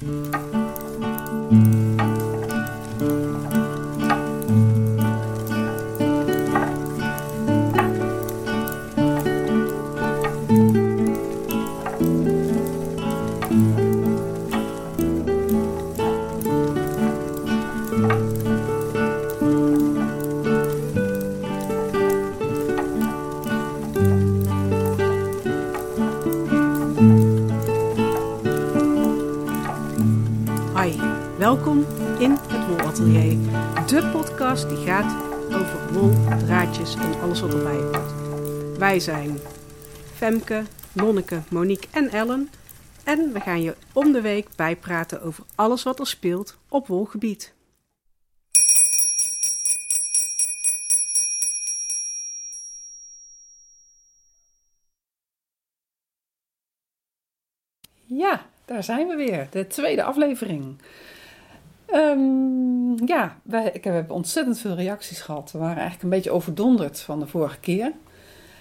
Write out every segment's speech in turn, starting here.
Música Wij zijn Femke, Nonneke, Monique en Ellen. En we gaan je om de week bijpraten over alles wat er speelt op wolgebied. Ja, daar zijn we weer. De tweede aflevering. Ehm, ja, wij, ik heb ontzettend veel reacties gehad. We waren eigenlijk een beetje overdonderd van de vorige keer.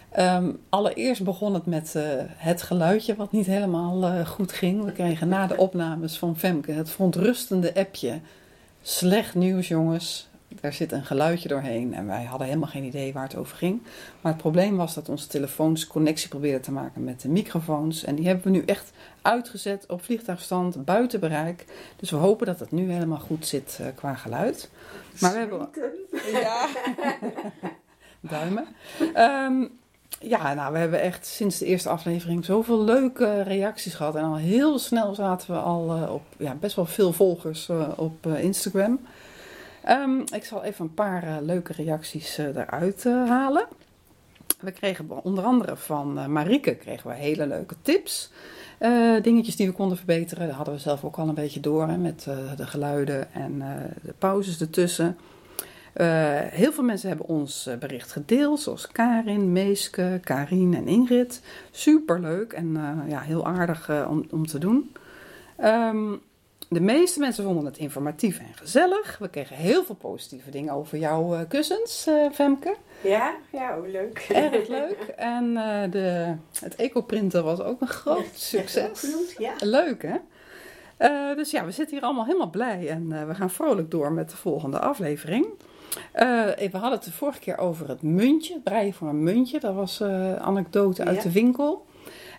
Ehm, allereerst begon het met eh, het geluidje wat niet helemaal eh, goed ging. We kregen na de opnames van Femke het verontrustende appje. Slecht nieuws jongens, er zit een geluidje doorheen en wij hadden helemaal geen idee waar het over ging. Maar het probleem was dat onze telefoons connectie probeerden te maken met de microfoons. En die hebben we nu echt uitgezet op vliegtuigstand, buiten bereik. Dus we hopen dat het nu helemaal goed zit uh, qua geluid. Maar we hebben... Ja, duimen. Um, ja, nou, we hebben echt sinds de eerste aflevering zoveel leuke reacties gehad. En al heel snel zaten we al uh, op ja, best wel veel volgers uh, op Instagram. Um, ik zal even een paar leuke reacties eruit halen. We kregen onder andere van Marieke kregen we hele leuke tips. dingetjes die we konden verbeteren. Dat hadden we zelf ook al een beetje door hè, met de geluiden en de pauzes ertussen. Heel veel mensen hebben ons bericht gedeeld, zoals Karin, Meeske, Karin en Ingrid. Superleuk en ja, heel aardig om, om te doen. Um, de meeste mensen vonden het informatief en gezellig. We kregen heel veel positieve dingen over jouw kussens, Femke. Ja, ja, leuk. Erg leuk. En de, het ecoprinten was ook een groot succes. Genoemd, ja. Leuk, hè? dus ja, we zitten hier allemaal helemaal blij en we gaan vrolijk door met de volgende aflevering. We hadden het de vorige keer over het muntje, het breien voor een muntje. Dat was een anekdote uit ja. de winkel.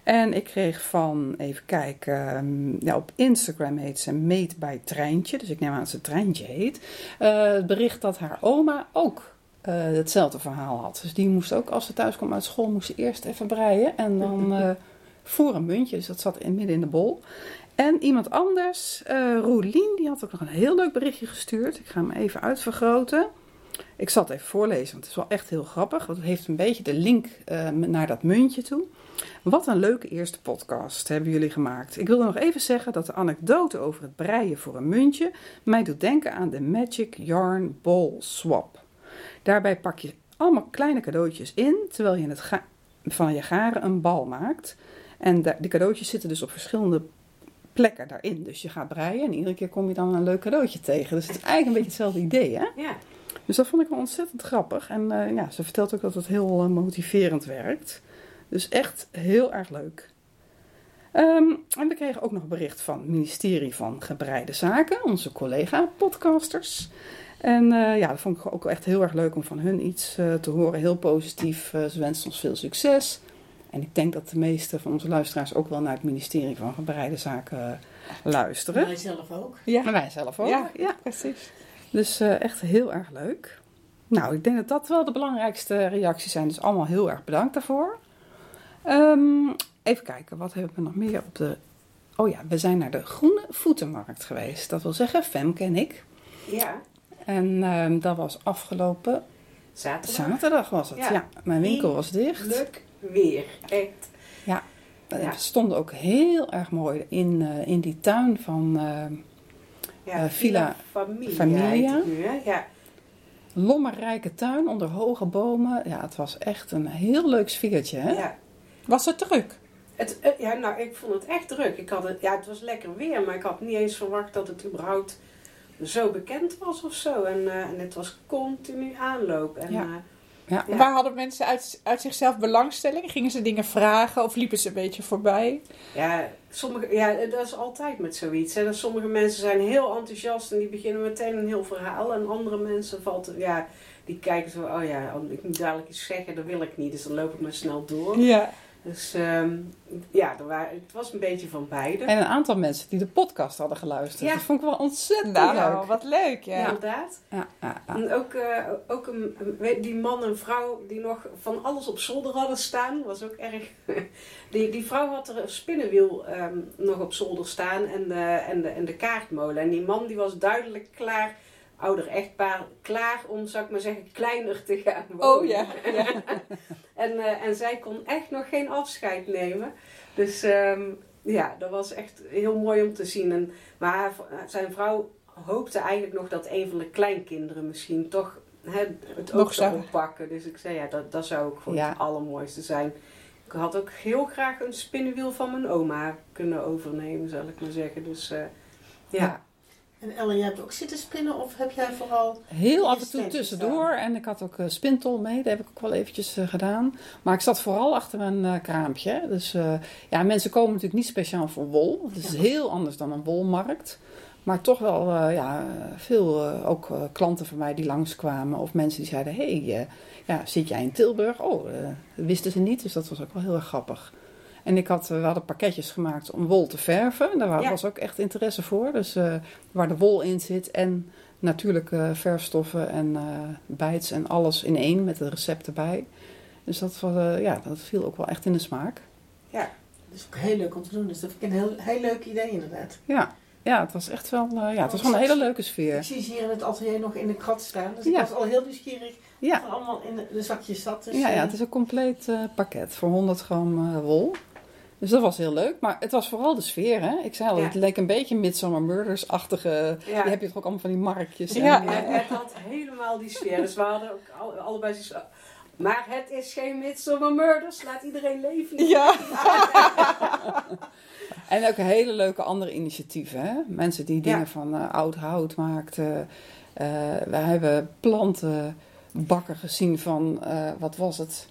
En ik kreeg van, even kijken, ja, op Instagram heet ze Meet bij Treintje. Dus ik neem aan dat ze Treintje heet. Uh, het bericht dat haar oma ook uh, hetzelfde verhaal had. Dus die moest ook, als ze thuis kwam uit school, moest ze eerst even breien. En dan uh, voor een muntje. Dus dat zat in, midden in de bol. En iemand anders, uh, Roelien, die had ook nog een heel leuk berichtje gestuurd. Ik ga hem even uitvergroten. Ik zal het even voorlezen, want het is wel echt heel grappig. Want het heeft een beetje de link uh, naar dat muntje toe. Wat een leuke eerste podcast hebben jullie gemaakt. Ik wilde nog even zeggen dat de anekdote over het breien voor een muntje mij doet denken aan de Magic Yarn Ball Swap. Daarbij pak je allemaal kleine cadeautjes in, terwijl je het van je garen een bal maakt. En de cadeautjes zitten dus op verschillende plekken daarin. Dus je gaat breien en iedere keer kom je dan een leuk cadeautje tegen. Dus het is eigenlijk een beetje hetzelfde idee, hè? Ja. Dus dat vond ik wel ontzettend grappig. En uh, ja, ze vertelt ook dat het heel uh, motiverend werkt. Dus echt heel erg leuk. Um, en we kregen ook nog een bericht van het ministerie van Gebreide Zaken, onze collega-podcasters. En uh, ja, dat vond ik ook echt heel erg leuk om van hun iets te horen. Heel positief. ze wensen ons veel succes. En ik denk dat de meeste van onze luisteraars ook wel naar het ministerie van Gebreide Zaken luisteren. Wij zelf ook. Ja, en wij zelf ook. Ja, ja. precies. Dus uh, echt heel erg leuk. Nou, ik denk dat dat wel de belangrijkste reacties zijn. Dus allemaal heel erg bedankt daarvoor. Um, even kijken, wat hebben we nog meer op de... Oh ja, we zijn naar de Groene Voetenmarkt geweest. Dat wil zeggen, Femke en ik. Ja. En um, dat was afgelopen... Zaterdag. Zaterdag was het, ja. ja. Mijn winkel was dicht. Leuk weer, echt. Ja, ja. we stonden ook heel erg mooi in, uh, in die tuin van... Uh, ja, uh, Villa Familia. Familia. Nu, hè? Ja. Lommerrijke tuin onder hoge bomen. Ja, het was echt een heel leuk sfeertje. Hè? Ja. Was het druk? Het, uh, ja, nou, ik vond het echt druk. Ik had het, ja, het was lekker weer, maar ik had niet eens verwacht dat het überhaupt zo bekend was of zo. En, en het was continu aanloop. En, ja. Ja. ja. Waar hadden mensen uit, uit zichzelf belangstelling? Gingen ze dingen vragen of liepen ze een beetje voorbij? Ja, sommige, ja, dat is altijd met zoiets. Hè. Dat sommige mensen zijn heel enthousiast en die beginnen meteen een heel verhaal. En andere mensen valt, ja, die kijken zo, oh ja, ik moet dadelijk iets zeggen, dat wil ik niet. Dus dan loop ik maar snel door. Ja. Dus ehm, ja, er waren, het was een beetje van beide. En een aantal mensen die de podcast hadden geluisterd. Ja. Dat vond ik wel ontzettend Nou, leuk. wat leuk, ja. Inderdaad. Ja, ja, ja. En ook, eh, ook een, die man en vrouw die nog van alles op zolder hadden staan, was ook erg. Die, die vrouw had er een spinnenwiel ehm, nog op zolder staan en de, en, de, en de kaartmolen. En die man die was duidelijk klaar, ouder echtpaar, klaar om, zou ik maar zeggen, kleiner te gaan wonen. Oh ja. ja. En, eh, en zij kon echt nog geen afscheid nemen. Dus ehm, ja, dat was echt heel mooi om te zien. En, maar haar- zijn vrouw hoopte eigenlijk nog dat een van de kleinkinderen misschien toch hè, het ook Nog zou oppakken. Dus ik zei ja, dat, dat zou ook gewoon Ja. het allermooiste zijn. Ik had ook heel graag een spinnenwiel van mijn oma kunnen overnemen, zal ik maar zeggen. Dus eh, ja. Ja. En Ellen, jij hebt ook zitten spinnen of heb jij vooral... Heel af en toe tussendoor. En ik had ook eh, spintol mee. Dat heb ik ook wel eventjes eh, gedaan. Maar ik zat vooral achter een eh, kraampje. Dus ja, mensen komen natuurlijk niet speciaal voor wol. Het is heel anders dan een wolmarkt. Maar toch wel ja, veel ook klanten van mij die langskwamen. Of mensen die zeiden, hé, hey, ja, zit jij in Tilburg? Oh, dat wisten ze niet. Dus dat was ook wel heel erg grappig. En ik had, we hadden pakketjes gemaakt om wol te verven. Daar wa- Ja. was ook echt interesse voor. Dus eh, waar de wol in zit en natuurlijke verfstoffen en eh bijts en alles in één met het recept erbij. Dus dat, was, eh, ja, dat viel ook wel echt in de smaak. Dat is ook heel leuk om te doen. Dus dat vind ik een heel, heel leuk idee inderdaad. Ja, ja het was echt wel, ja, het was wel een hele leuke Ik sfeer. zie ze hier in het atelier nog in de krat staan. Dus ik Ja. was al heel nieuwsgierig Ja, wat er allemaal in de, zakjes zat. Dus, ja, ja het is een compleet pakket voor 100 gram wol. Dus dat was heel leuk. Maar het was vooral de sfeer, hè. Ik zei al, Ja. het leek een beetje Midsummer Murders-achtige... Ja. Die heb je toch ook allemaal van die marktjes. en, Ja. eh, het had helemaal die sfeer. Dus we hadden ook al- allebei Maar het is geen Midsummer Murders. Laat iedereen leven. Ja. En ook hele leuke andere initiatieven. Hè? Mensen die dingen van eh, oud hout maakten. Eh wij hebben plantenbakken gezien van, wat was het?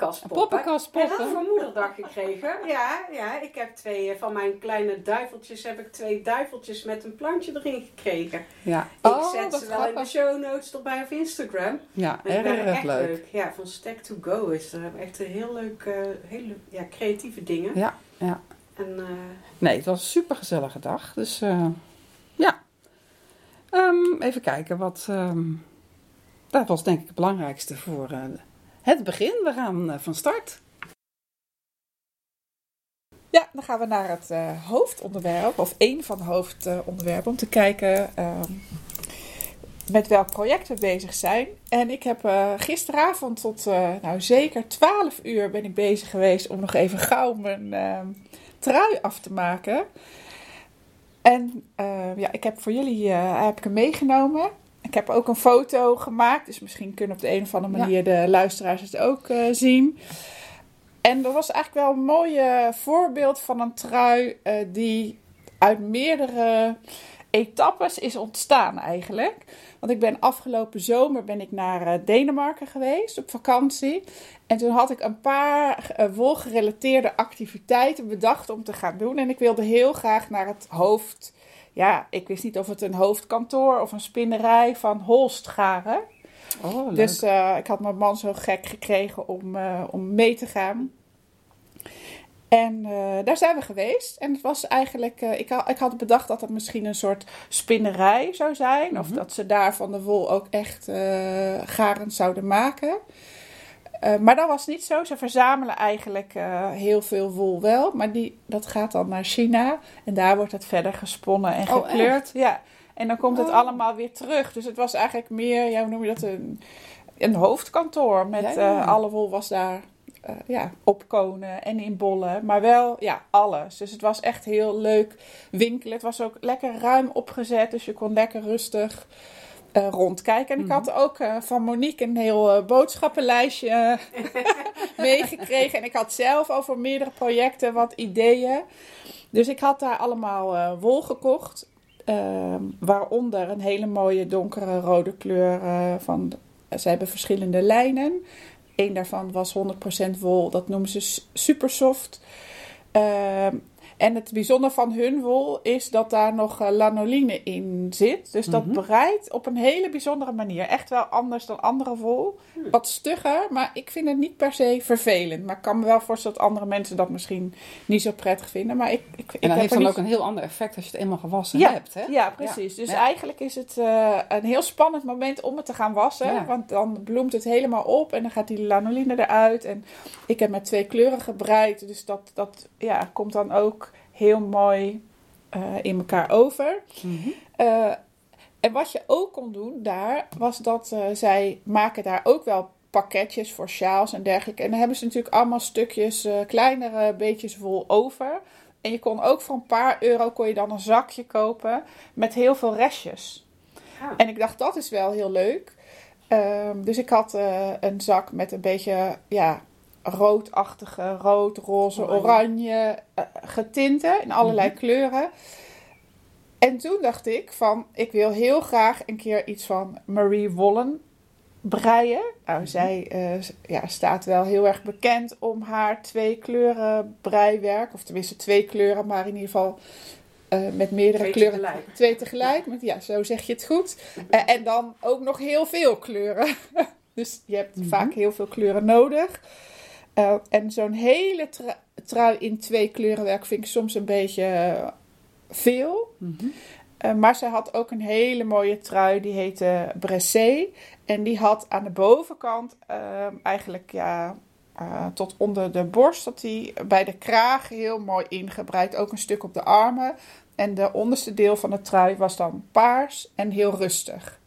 Poppenkastpoppen. Poppenkastpoppen. En dat voor moederdag gekregen. Ja, ja, ik heb twee eh, van mijn kleine duiveltjes. Heb ik twee duiveltjes met een plantje erin gekregen. Ja, Ik Oh, zet ze wel in de show notes erbij op Instagram. ja erg leuk. Ja, van Stack to Go is er echt een heel leuk, eh, hele ja, creatieve dingen. Ja, ja. En eh, Nee, het was een super gezellige dag. Dus eh, ja. Ehm, even kijken wat. ehm, dat was denk ik het belangrijkste voor eh, het begin. We gaan eh, van start. Ja, dan gaan we naar het eh, hoofdonderwerp, of één van de hoofdonderwerpen, om te kijken ehm, met welk project we bezig zijn. En ik heb eh, gisteravond tot nou zeker 12 uur ben ik bezig geweest om nog even gauw mijn ehm, trui af te maken. En eh, ja, ik heb voor jullie heb ik hem meegenomen. Ik heb ook een foto gemaakt, dus misschien kunnen op de een of andere Ja. manier de luisteraars het ook eh, zien. En dat was eigenlijk wel een mooi voorbeeld van een trui eh, die uit meerdere etappes is ontstaan eigenlijk. Want ik ben afgelopen zomer ben ik naar eh, Denemarken geweest op vakantie. En toen had ik een paar wolgerelateerde activiteiten bedacht om te gaan doen. En ik wilde heel graag naar het hoofd. Ja, ik wist niet of het een hoofdkantoor of een spinnerij van Holst garen. Oh. Dus eh, ik had mijn man zo gek gekregen om, eh, om mee te gaan. En eh, daar zijn we geweest. En het was eigenlijk, ik, had, ik had bedacht dat het misschien een soort spinnerij zou zijn. Of Mhm. dat ze daar van de wol ook echt eh garen zouden maken. Eh, maar dat was niet zo. Ze verzamelen eigenlijk eh, heel veel wol wel. Maar die, dat gaat dan naar China. En daar wordt het verder gesponnen en Oh, gekleurd. ja. En dan komt het Oh. allemaal weer terug. Dus het was eigenlijk meer, ja, hoe noem je dat, een, een hoofdkantoor. Met Ja, ja. eh, alle wol was daar ja, op konen en in bollen. Maar wel, ja, alles. Dus het was echt heel leuk winkelen. Het was ook lekker ruim opgezet. Dus je kon lekker rustig eh, rondkijken. En ik had ook eh, van Monique een heel eh, boodschappenlijstje meegekregen. En ik had zelf over meerdere projecten wat ideeën. Dus ik had daar allemaal wol gekocht. Ehm, waaronder een hele mooie donkere rode kleur. van, ze hebben verschillende lijnen. Eén daarvan was 100% wol. Dat noemen ze s- super soft. Ehm, En het bijzondere van hun wol is dat daar nog eh, lanoline in zit. Dus dat Mhm. breidt op een hele bijzondere manier. Echt wel anders dan andere wol. Wat stugger, maar ik vind het niet per se vervelend. Maar ik kan me wel voorstellen dat andere mensen dat misschien niet zo prettig vinden. Maar ik, ik, ik En dat heeft dan niet ook een heel ander effect als je het eenmaal gewassen Ja, hebt. Hè? ja, precies. Dus Ja. eigenlijk is het eh, een heel spannend moment om het te gaan wassen. Want dan bloemt het helemaal op en dan gaat die lanoline eruit. En ik heb met twee kleuren gebreid. Dus dat, dat ja, komt dan ook heel mooi eh, in elkaar over. Mhm. Eh, en wat je ook kon doen daar, was dat eh, zij maken daar ook wel pakketjes voor sjaals en dergelijke. En dan hebben ze natuurlijk allemaal stukjes, kleinere beetjes wol over. En je kon ook voor een paar euro kon je dan een zakje kopen met heel veel restjes. Ah. En ik dacht, dat is wel heel leuk. Ehm, dus ik had een zak met een beetje, ja, roodachtige, rood, roze, Oranje. oranje, eh, getinten in allerlei kleuren. En toen dacht ik van, ik wil heel graag een keer iets van Marie Wollen breien. Nou, zij eh, ja, staat wel heel erg bekend om haar twee kleuren breiwerk. Of tenminste twee kleuren, maar in ieder geval eh, met meerdere Twee kleuren. tegelijk. Twee tegelijk, met, ja, zo zeg je het goed. Eh, en dan ook nog heel veel kleuren. dus je hebt Mhm. vaak heel veel kleuren nodig. Eh, en zo'n hele trui in twee kleurenwerk vind ik soms een beetje eh, veel. Mhm. Eh, maar ze had ook een hele mooie trui, die heette Bressé. En die had aan de bovenkant ehm, eigenlijk ja, tot onder de borst, dat die bij de kraag heel mooi ingebreid. Ook een stuk op de armen. En de onderste deel van de trui was dan paars en heel rustig.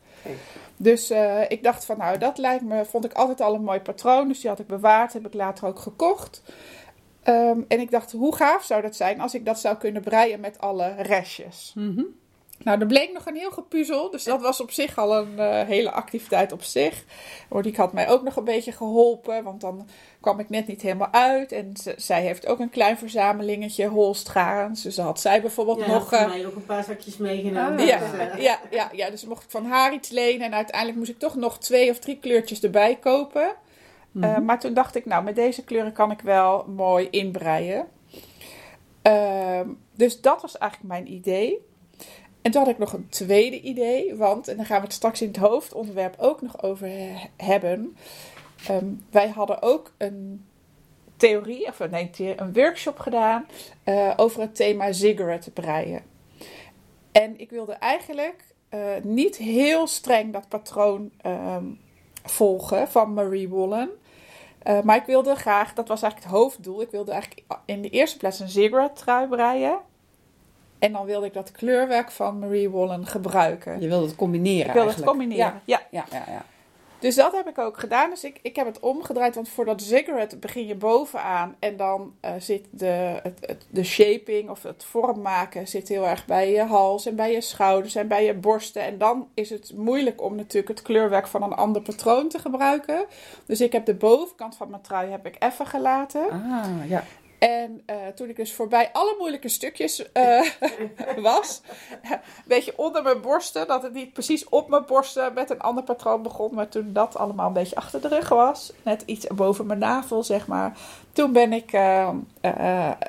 Dus eh, ik dacht van nou, dat lijkt me, vond ik altijd al een mooi patroon. Dus die had ik bewaard, heb ik later ook gekocht. Ehm, en ik dacht, hoe gaaf zou dat zijn als ik dat zou kunnen breien met alle restjes. Mhm. Nou, er bleek nog een heel gepuzzel. Dus dat was op zich al een eh, hele activiteit op zich. Monique had mij ook nog een beetje geholpen. Want dan kwam ik net niet helemaal uit. En ze- zij heeft ook een klein verzamelingetje holstgarens. Dus dan had zij bijvoorbeeld Ja, nog... voor eh, mij ook een paar zakjes meegenomen. Ah. ja, Dus, ja, ja, ja, dus mocht ik van haar iets lenen. En uiteindelijk moest ik toch nog twee of drie kleurtjes erbij kopen. Mhm. Maar toen dacht ik, nou, met deze kleuren kan ik wel mooi inbreien. Ehm, dus dat was eigenlijk mijn idee. En toen had ik nog een tweede idee, want, en daar gaan we het straks in het hoofdonderwerp ook nog over he- hebben. Ehm, wij hadden ook een theorie, of nee, een workshop gedaan eh, over het thema cigarette breien. En ik wilde eigenlijk eh, niet heel streng dat patroon ehm, volgen van Marie Wollen. Eh, maar ik wilde graag, dat was eigenlijk het hoofddoel. Ik wilde eigenlijk in de eerste plaats een cigarette trui breien. En dan wilde ik dat kleurwerk van Marie Wollen gebruiken. Je wilde het combineren ik wilde het eigenlijk. combineren. Ja. Ja, ja, ja. Dus dat heb ik ook gedaan. Dus ik, ik heb het omgedraaid. Want voor dat cigarette begin je bovenaan. En dan eh, zit de, het, het- de shaping of het vormmaken zit heel erg bij je hals en bij je schouders en bij je borsten. En dan is het moeilijk om natuurlijk het kleurwerk van een ander patroon te gebruiken. Dus ik heb de bovenkant van mijn trui heb ik even gelaten. Ah, ja. En eh, toen ik dus voorbij alle moeilijke stukjes eh, was, een beetje onder mijn borsten, dat het niet precies op mijn borsten met een ander patroon begon, maar toen dat allemaal een beetje achter de rug was, net iets boven mijn navel, zeg maar, toen ben ik eh,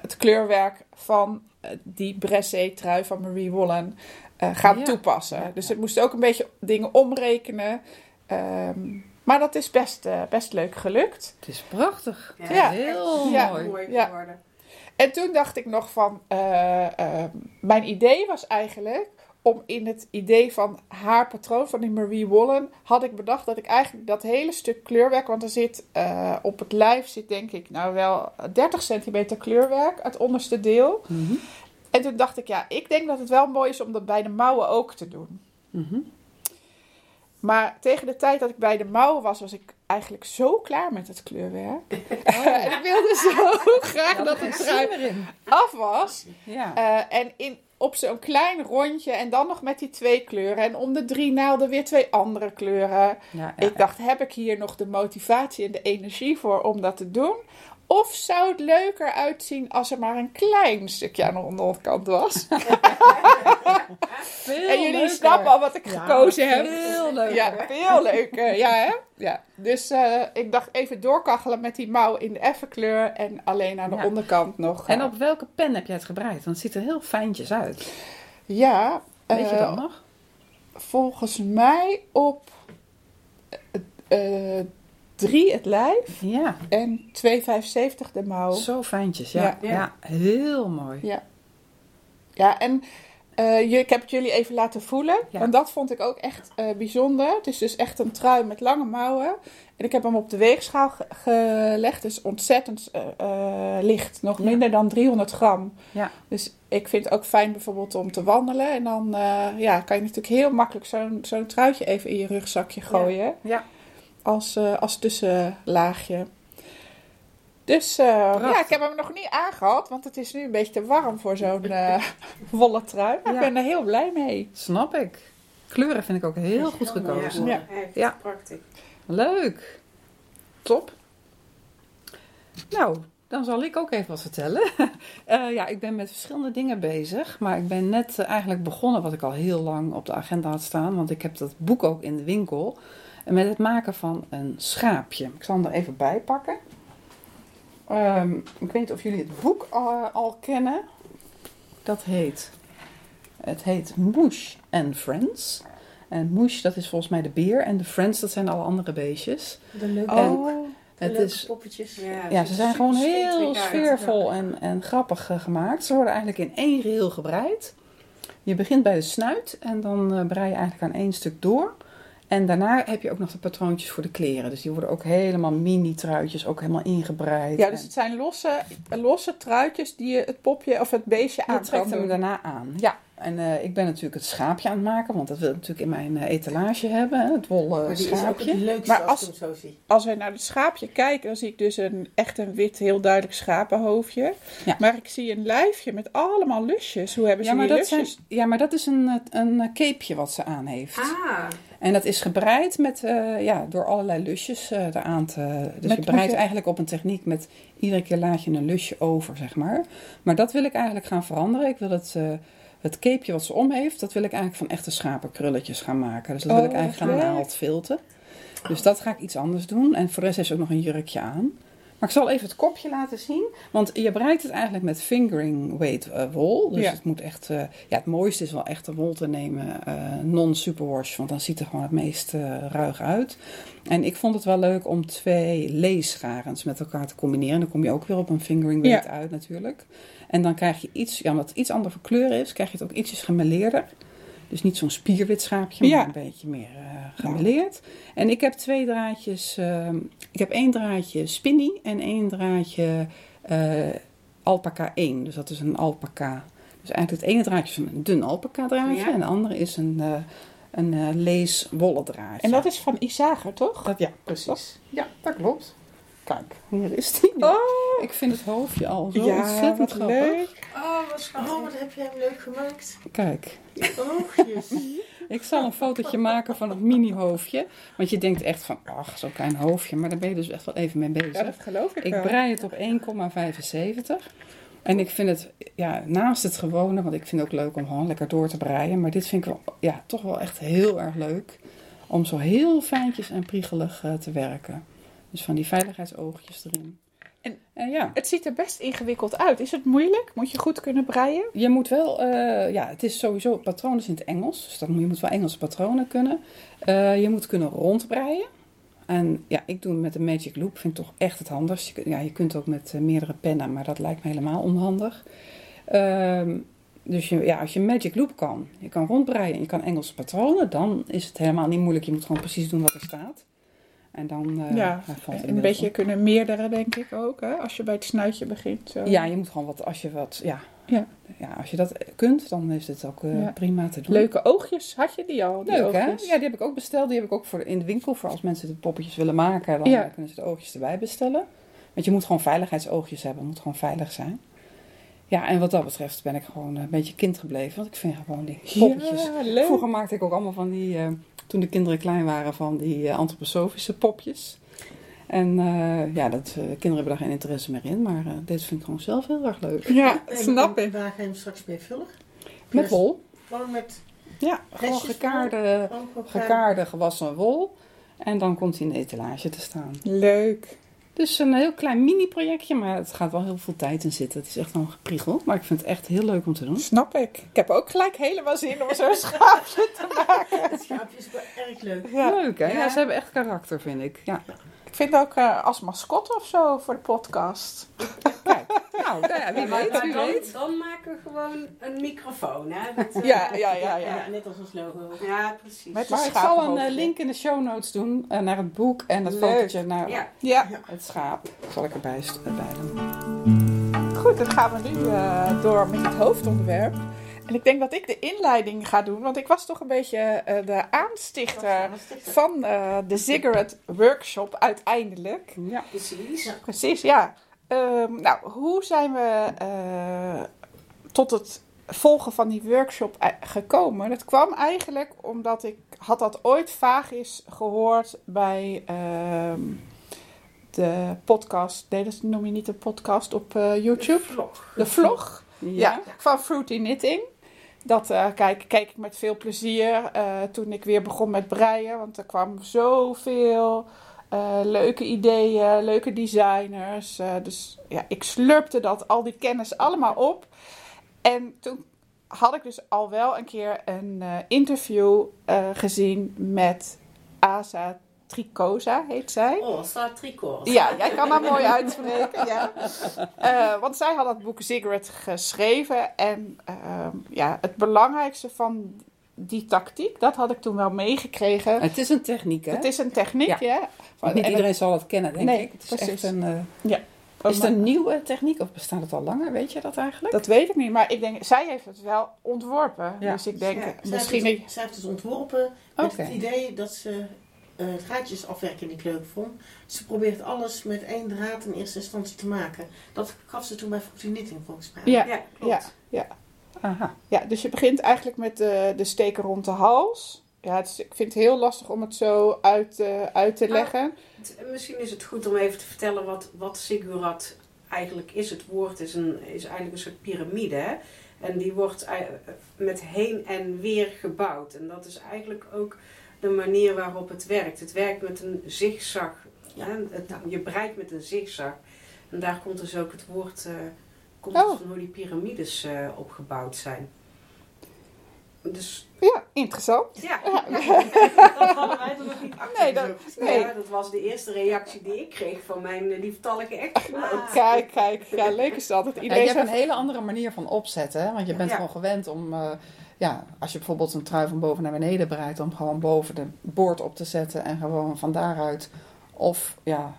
het kleurwerk van die Bressé trui van Marie Wollen gaan Ja. toepassen. Dus ik moest ook een beetje dingen omrekenen. Ehm, maar dat is best, eh, best leuk gelukt. Het is prachtig. Ja, Ja. heel Ja. mooi. Ja. geworden. En toen dacht ik nog van, eh, eh, mijn idee was eigenlijk om in het idee van haar patroon, van die Marie Wollen, had ik bedacht dat ik eigenlijk dat hele stuk kleurwerk, want er zit eh, op het lijf zit denk ik nou wel 30 centimeter kleurwerk, het onderste deel. Mhm. En toen dacht ik, ja, ik denk dat het wel mooi is om dat bij de mouwen ook te doen. Mhm. Maar tegen de tijd dat ik bij de mouwen was, was ik eigenlijk zo klaar met het kleurwerk. en ik wilde zo graag dat het trui erin. af was. Ja. Eh, en in, op zo'n klein rondje en dan nog met die twee kleuren. En om de drie naalden weer twee andere kleuren. ja, ik dacht, heb ik hier nog de motivatie en de energie voor om dat te doen? Of zou het leuker uitzien als er maar een klein stukje aan de onderkant was? Veel en jullie leuker. snappen al wat ik Ja, gekozen heb. Veel veel leuker. Ja, veel leuker. Ja, hè? Ja. Dus eh, ik dacht even doorkachelen met die mouw in de effe kleur en alleen aan de Ja. onderkant nog. En eh, op welke pen heb jij het gebreid? Want het ziet er heel fijntjes uit. Ja, Weet je eh, dat nog? volgens mij op eh, eh, drie het lijf Ja, en 2,75 de mouw. zo fijntjes. Ja, Ja. ja. Ja. heel mooi. Ja. Ja, en eh, je- ik heb het jullie even laten voelen. Ja. Want dat vond ik ook echt eh, bijzonder. Het is dus echt een trui met lange mouwen. En ik heb hem op de weegschaal ge- gelegd. Dus ontzettend eh, licht. Nog Ja. minder dan 300 gram. Ja. Dus ik vind het ook fijn bijvoorbeeld om te wandelen. En dan eh, ja, kan je natuurlijk heel makkelijk zo'n zo'n truitje even in je rugzakje gooien. Ja. Als, eh, als tussenlaagje. Dus eh, ja, ik heb hem nog niet aangehad, want het is nu een beetje te warm voor zo'n eh wollen trui. Maar Ja. ik ben er heel blij mee. Snap ik. Kleuren vind ik ook heel goed heel mooi, gekozen. Ja. Echt Ja. prachtig. Leuk. Top. Nou, dan zal ik ook even wat vertellen. Eh, ja, ik ben met verschillende dingen bezig. Maar ik ben net eigenlijk begonnen wat ik al heel lang op de agenda had staan. Want ik heb dat boek ook in de winkel. En met het maken van een schaapje. Ik zal hem er even bij pakken. Ehm, ik weet niet of jullie het boek al, al kennen. Dat heet... Het heet Moosh and Friends. En Moosh, dat is volgens mij de beer. En de Friends, dat zijn alle andere beestjes. De leuke, Oh, de leuke is poppetjes. ja, ze zijn gewoon heel sfeervol en, en grappig eh, gemaakt. Ze worden eigenlijk in één geheel gebreid. Je begint bij de snuit en dan eh brei je eigenlijk aan één stuk door. En daarna heb je ook nog de patroontjes voor de kleren. Dus die worden ook helemaal mini-truitjes, ook helemaal ingebreid. ja, dus het zijn losse, losse truitjes die je het popje of het beestje je aan trekt hem daarna aan. Ja, en eh, ik ben natuurlijk het schaapje aan het maken, want dat wil ik natuurlijk in mijn eh, etalage hebben. Hè, het wollen Maar die is ook schaapje. het leukste Maar als, als- ik hem zo zie. Als wij naar het schaapje kijken, dan zie ik dus een, echt een wit, heel duidelijk schapenhoofdje. Ja. Maar ik zie een lijfje met allemaal lusjes. Hoe hebben ze Ja maar, die dat zijn, lusjes? ja, maar dat is een, eh, een capeje wat ze aan heeft. Ah, En dat is gebreid met, eh, ja, door allerlei lusjes eh, eraan te... Dus Met- je breidt je- eigenlijk op een techniek met iedere keer laat je een lusje over, zeg maar. Maar dat wil ik eigenlijk gaan veranderen. Ik wil het, eh, het capeje wat ze om heeft, dat wil ik eigenlijk van echte schapenkrulletjes gaan maken. Dus dat wil Oh, ik eigenlijk wat gaan leuk. naald filten. Dus dat ga ik iets anders doen. En voor de rest heeft ze ook nog een jurkje aan. Maar ik zal even het kopje laten zien. Want je breidt het eigenlijk met fingering weight eh, wol. Dus Ja. het moet echt... eh, ja, het mooiste is wel echt de wol te nemen. eh, non-superwash. Want dan ziet het gewoon het meest ruig uit. En ik vond het wel leuk om twee leesgarens met elkaar te combineren. Dan kom je ook weer op een fingering weight uit natuurlijk. En dan krijg je iets... Ja, omdat het iets andere kleur is, krijg je het ook ietsjes gemeleerder. Dus niet zo'n spierwit schaapje, maar Ja. een beetje meer eh gemeleerd. En ik heb twee draadjes. ehm, ik heb één draadje spinny en één draadje eh alpaca 1. Dus dat is een alpaca. Dus eigenlijk het ene draadje is een dun alpaca draadje Ja. en de andere is een, eh een eh lees wollen draadje. En dat is van Isager, toch? Dat, ja, precies. Ja, dat klopt. Kijk, hier is die. Oh, Ik vind het hoofdje al zo ja, ontzettend wat grappig. leuk. oh wat schattig. Oh, wat heb jij hem leuk gemaakt. Kijk, Oogjes. ik zal een fotootje maken van het mini-hoofdje. Want je denkt echt van, ach, zo'n klein hoofdje. Maar daar ben je dus echt wel even mee bezig. Ja, dat geloof ik Ik wel. brei het op 1,75. En ik vind het, ja, naast het gewone, want ik vind het ook leuk om gewoon lekker door te breien. Maar dit vind ik wel, ja, toch wel echt heel erg leuk. Om zo heel fijntjes en priegelig eh, te werken. Dus van die veiligheidsoogjes erin. En- en ja, Het ziet er best ingewikkeld uit. Is het moeilijk? Moet je goed kunnen breien? je moet wel, eh, ja, het is sowieso, is in het Engels. Dus moet- je moet wel Engelse patronen kunnen. Eh, je moet kunnen rondbreien. En ja, ik doe het met de Magic Loop, vind ik toch echt het handigst. Je, kunt- ja, je kunt ook met eh, meerdere pennen, maar dat lijkt me helemaal onhandig. Ehm, dus je, ja, als je Magic Loop kan, je kan rondbreien en je kan Engelse patronen, dan is het helemaal niet moeilijk. Je moet gewoon precies doen wat er staat. En dan eh, ja, valt het een beetje kunnen meerdere, denk ik ook. Hè? Als je bij het snuitje begint. Zo. Ja, je moet gewoon wat, als je wat, ja. Ja. Ja, als je dat kunt, dan is het ook eh, Ja. prima te doen. Leuke oogjes. Had je die al? Die Leuk hè? Ja, die heb ik ook besteld. Die heb ik ook voor in de winkel. Voor als mensen de poppetjes willen maken, dan Ja. eh, kunnen ze de oogjes erbij bestellen. Want je moet gewoon veiligheidsoogjes hebben. Het moet gewoon veilig zijn. Ja, en wat dat betreft ben ik gewoon een beetje kind gebleven. Want ik vind gewoon die poppetjes... Ja, leuk. Vroeger maakte ik ook allemaal van die, eh, toen de kinderen klein waren, van die eh, antroposofische popjes. En eh, ja, dat, eh, kinderen hebben daar geen interesse meer in. Maar eh, dit vind ik gewoon zelf heel erg leuk. Ja, En snap en ik. Waar ga je hem straks mee vullen? Met wol. Gewoon met... Ja, gewoon gekaarde, eh, gekaarde gewassen wol. En dan komt hij in de etalage te staan. Leuk. Dus een heel klein mini-projectje, maar het gaat wel heel veel tijd in zitten. Het is echt wel een gepriegel, maar ik vind het echt heel leuk om te doen. Snap ik. Ik heb ook gelijk helemaal zin om zo'n schaapje te maken. Het schaapje is wel erg leuk. Ja. Leuk hè? Ja. Ja. ze hebben echt karakter, vind ik. Ja. Ik vind ook eh, als mascotte of zo voor de podcast. Nou, nou ja, wie Maar- weet, wie dan, weet. dan maken we gewoon een microfoon, hè? Eh, Ja, ja, ja, Ja, ja. net als ons logo. Ja, precies. Met- Maar ik zal een eh, link in de show notes doen eh, naar het boek en het Leuk. fotootje naar Ja, Ja, het schaap. Zal ik erbij doen. goed. Dan gaan we nu eh, door met het hoofdonderwerp. En ik denk dat ik de inleiding ga doen, want ik was toch een beetje eh, de aanstichter van eh, de Ziggurat Workshop uiteindelijk. Ja. precies. Ja. Precies, ja. Ehm, nou, hoe zijn we eh, tot het volgen van die workshop ei- gekomen? Dat kwam eigenlijk omdat ik had dat ooit vaag is gehoord bij ehm, de podcast. Nee, dat noem je niet een podcast op eh, YouTube. Vlog. De vlog. Ja, Ja. van Fruity Knitting. Dat eh, kijk, keek ik met veel plezier eh, toen ik weer begon met breien. Want er kwam zoveel eh, leuke ideeën, leuke designers. eh, dus ja, ik slurpte dat, al die kennis allemaal op. En toen had ik dus al wel een keer een eh, interview gezien met Asa Tricosa, heet zij. Oh, staat tricot. Ja, jij kan dat mooi uitspreken. Ja. Want zij had dat boek Ziggurat geschreven. En ehm, ja, het belangrijkste van die tactiek, dat had ik toen wel meegekregen. Het is een techniek, hè? Het is een techniek, Ja. ja. Van- Niet en iedereen zal het kennen, denk Nee, ik. Het is precies. echt een... eh, Ja. Is het een nieuwe techniek of bestaat het al langer? Weet je dat eigenlijk? Dat weet ik niet, maar ik denk, zij heeft het wel ontworpen. Ja. Dus ik denk, Ja, Zij misschien... heeft, het, zij heeft het ontworpen met het idee dat ze eh het gaatjes afwerken niet leuk vond. Ze probeert alles met één draad in eerste instantie te maken. Dat gaf ze toen bij Fruity Knitting volgens mij. Ja, Ja, klopt. ja. Aha. Ja, dus je begint eigenlijk met de, de steker rond de hals. Ja, het is- ik vind het heel lastig om het zo uit, eh, uit te Ah. leggen. Het- Misschien is het goed om even te vertellen wat, wat Sigurat eigenlijk is. Het woord is, een, is eigenlijk een soort piramide. Hè? En die wordt ei- met heen en weer gebouwd. En dat is eigenlijk ook de manier waarop het werkt. Het werkt met een zigzag. Ja. hè. Het, je breidt met een zigzag. En daar komt dus ook het woord eh, komt Oh. van hoe die piramides eh, opgebouwd zijn. Dus Ja, interessant. ja, Dat hadden wij er nog niet achter Nee, dat- gezocht. Nee. ja, dat was de eerste reactie die ik kreeg van mijn eh, lieftallige echtgenoot. Ah. Kijk, kijk. Ja, leuk is dat. dat Ja, iedereen je hebt een hele andere manier van opzetten. Hè? Want je bent Ja. gewoon gewend om... eh, ja, als je bijvoorbeeld een trui van boven naar beneden breidt... om gewoon boven de boord op te zetten... en gewoon van daaruit... of ja,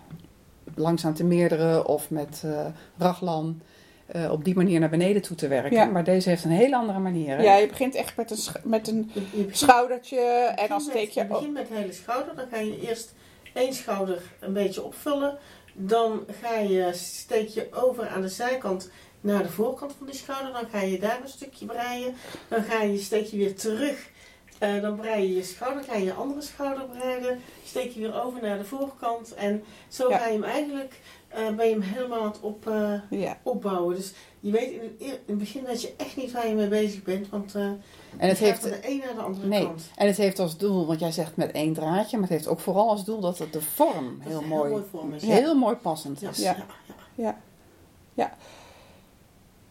langzaam te meerdere... of met eh raglan... eh, op die manier naar beneden toe te werken. Ja. Maar deze heeft een hele andere manier. Hè? ja, je begint echt met een, sch- met een Je, je begint- schoudertje je en dan steek met- je Je op. begint met de hele schouder. Dan ga je eerst één schouder een beetje opvullen. Dan ga je, steek je over aan de zijkant naar de voorkant van die schouder. Dan ga je daar een stukje breien. Dan ga je, steek je weer terug. Eh, dan brei je je schouder. ga je je andere schouder breiden. Steek je weer over naar de voorkant. En zo Ja. ga je hem eigenlijk, eh, ben je hem helemaal aan het op, eh, Ja. opbouwen. Dus je weet in het, eer- in het begin weet je echt niet waar je mee bezig bent. Want eh en het heeft... van de een naar de andere Nee, kant. en het heeft als doel, want jij zegt met één draadje, maar het heeft ook vooral als doel dat het de vorm Dat heel mooi, vorm is. heel mooi passend Ja, is. Ja. ja.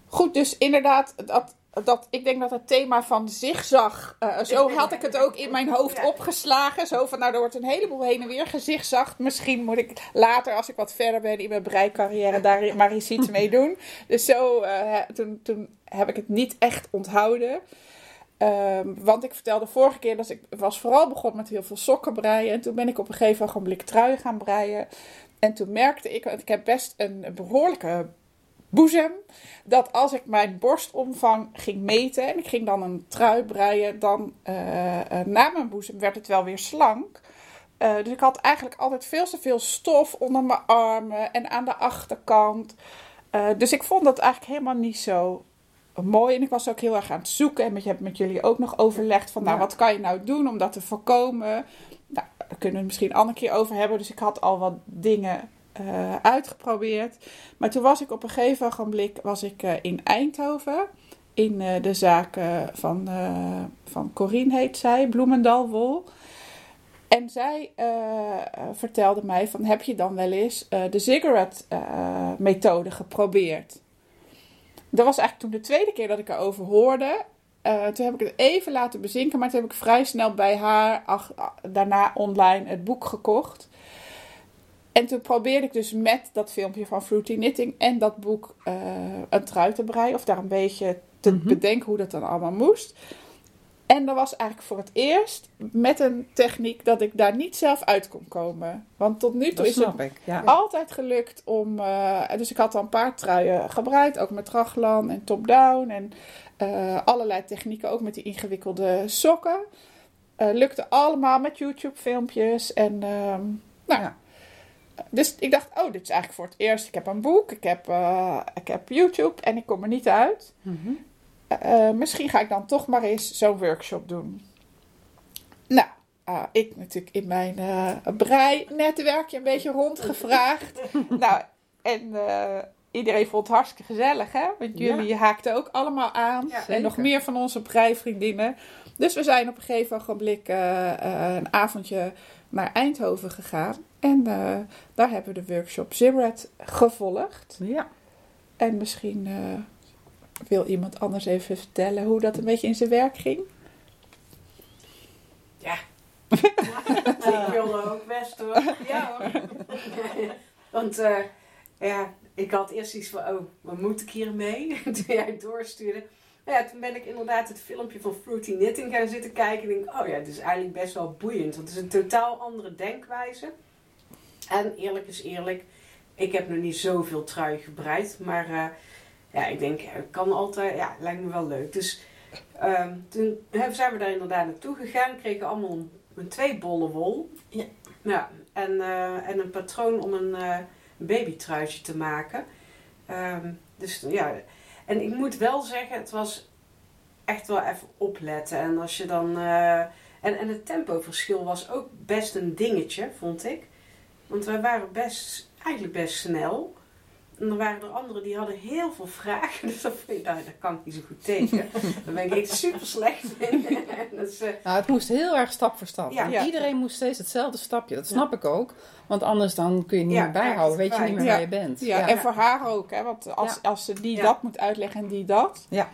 Goed, dus inderdaad, dat, dat, ik denk dat het thema van zigzag, eh, zo had ik het ook in mijn hoofd Ja. opgeslagen. Zo van, nou, er wordt een heleboel heen en weer gezigzagd. Misschien moet ik later, als ik wat verder ben in mijn breicarrière, daar maar eens iets mee doen. Dus zo, eh, toen, toen heb ik het niet echt onthouden. Ehm, want ik vertelde vorige keer dat ik was vooral begonnen met heel veel sokken breien. En toen ben ik op een gegeven ogenblik truien gaan breien. En toen merkte ik, want ik heb best een behoorlijke boezem, dat als ik mijn borstomvang ging meten en ik ging dan een trui breien, dan eh, eh, na mijn boezem werd het wel weer slank. Eh, dus ik had eigenlijk altijd veel te veel stof onder mijn armen en aan de achterkant. Dus ik vond dat eigenlijk helemaal niet zo mooi. En ik was ook heel erg aan het zoeken. En met, je hebt met jullie ook nog overlegd van, nou, Ja. wat kan je nou doen om dat te voorkomen? Nou, daar kunnen we het misschien een andere keer over hebben. Dus ik had al wat dingen eh, uitgeprobeerd. Maar toen was ik op een gegeven ogenblik was ik, eh, in Eindhoven. in eh, de zaken van, van Corine heet zij, Bloemendal Wol. En zij vertelde mij van heb je dan wel eens de cigarette methode geprobeerd? Dat was eigenlijk toen de tweede keer dat ik erover hoorde. Toen heb ik het even laten bezinken, maar toen heb ik vrij snel bij haar ah, daarna online het boek gekocht. En toen probeerde ik dus met dat filmpje van Fruity Knitting en dat boek eh, een trui te breien. Of daar een beetje te Mhm. bedenken hoe dat dan allemaal moest. En dat was eigenlijk voor het eerst met een techniek dat ik daar niet zelf uit kon komen. Want tot nu toe Dat is het ik. Ja. altijd gelukt om. eh, dus ik had al een paar truien gebreid, ook met raglan en top-down en eh, allerlei technieken, ook met die ingewikkelde sokken. Lukte allemaal met YouTube-filmpjes en. ehm, nou, Ja. Dus ik dacht, oh, dit is eigenlijk voor het eerst. Ik heb een boek, ik heb, eh, ik heb YouTube en ik kom er niet uit. Mhm. Eh, misschien ga ik dan toch maar eens zo'n workshop doen. Nou, ik natuurlijk in mijn eh brei-netwerkje een beetje rondgevraagd. nou, en eh, iedereen vond het hartstikke gezellig, hè? Want jullie haakten ook allemaal aan. Ja, en nog meer van onze breivriendinnen. Dus we zijn op een gegeven ogenblik eh, eh, een avondje naar Eindhoven gegaan. En eh, daar hebben we de workshop Zibret gevolgd. Ja. En misschien eh, wil iemand anders even vertellen hoe dat een beetje in zijn werk ging. Ja. ik wilde ook best hoor. Ja hoor. Want eh, ja, ik had eerst iets van, oh, wat moet ik hiermee? Toen jij het doorstuurde. Nou ja, toen ben ik inderdaad het filmpje van Fruity Knitting gaan zitten kijken. En denk, oh ja, het is eigenlijk best wel boeiend. Want het is een totaal andere denkwijze. En eerlijk is eerlijk, ik heb nog niet zoveel trui gebreid. Maar eh, ja, ik denk, het kan altijd, ja, lijkt me wel leuk. Dus ehm, toen zijn we daar inderdaad naartoe gegaan. Kregen allemaal een, twee bollen wol. Ja. ja en, eh, en een patroon om een uh, babytruitje te maken. Ehm, dus ja, en ik moet wel zeggen, het was echt wel even opletten. En als je dan. eh, en, en het tempoverschil was ook best een dingetje, vond ik. Want wij waren best, eigenlijk best snel. En dan waren er anderen die hadden heel veel vragen. Dus dat, vind ik, nou, daar kan ik niet zo goed tegen. Daar ben ik echt super slecht in. dus, uh, Nou, het moest heel erg stap voor stap. Ja. En Ja. Iedereen moest steeds hetzelfde stapje. Dat snap ik ook. Want anders dan kun je niet Ja, meer bijhouden. Weet je niet meer Ja. waar je bent. Ja, en voor haar ook, hè? Want als, als ze die Ja. dat moet uitleggen en die dat. Ja,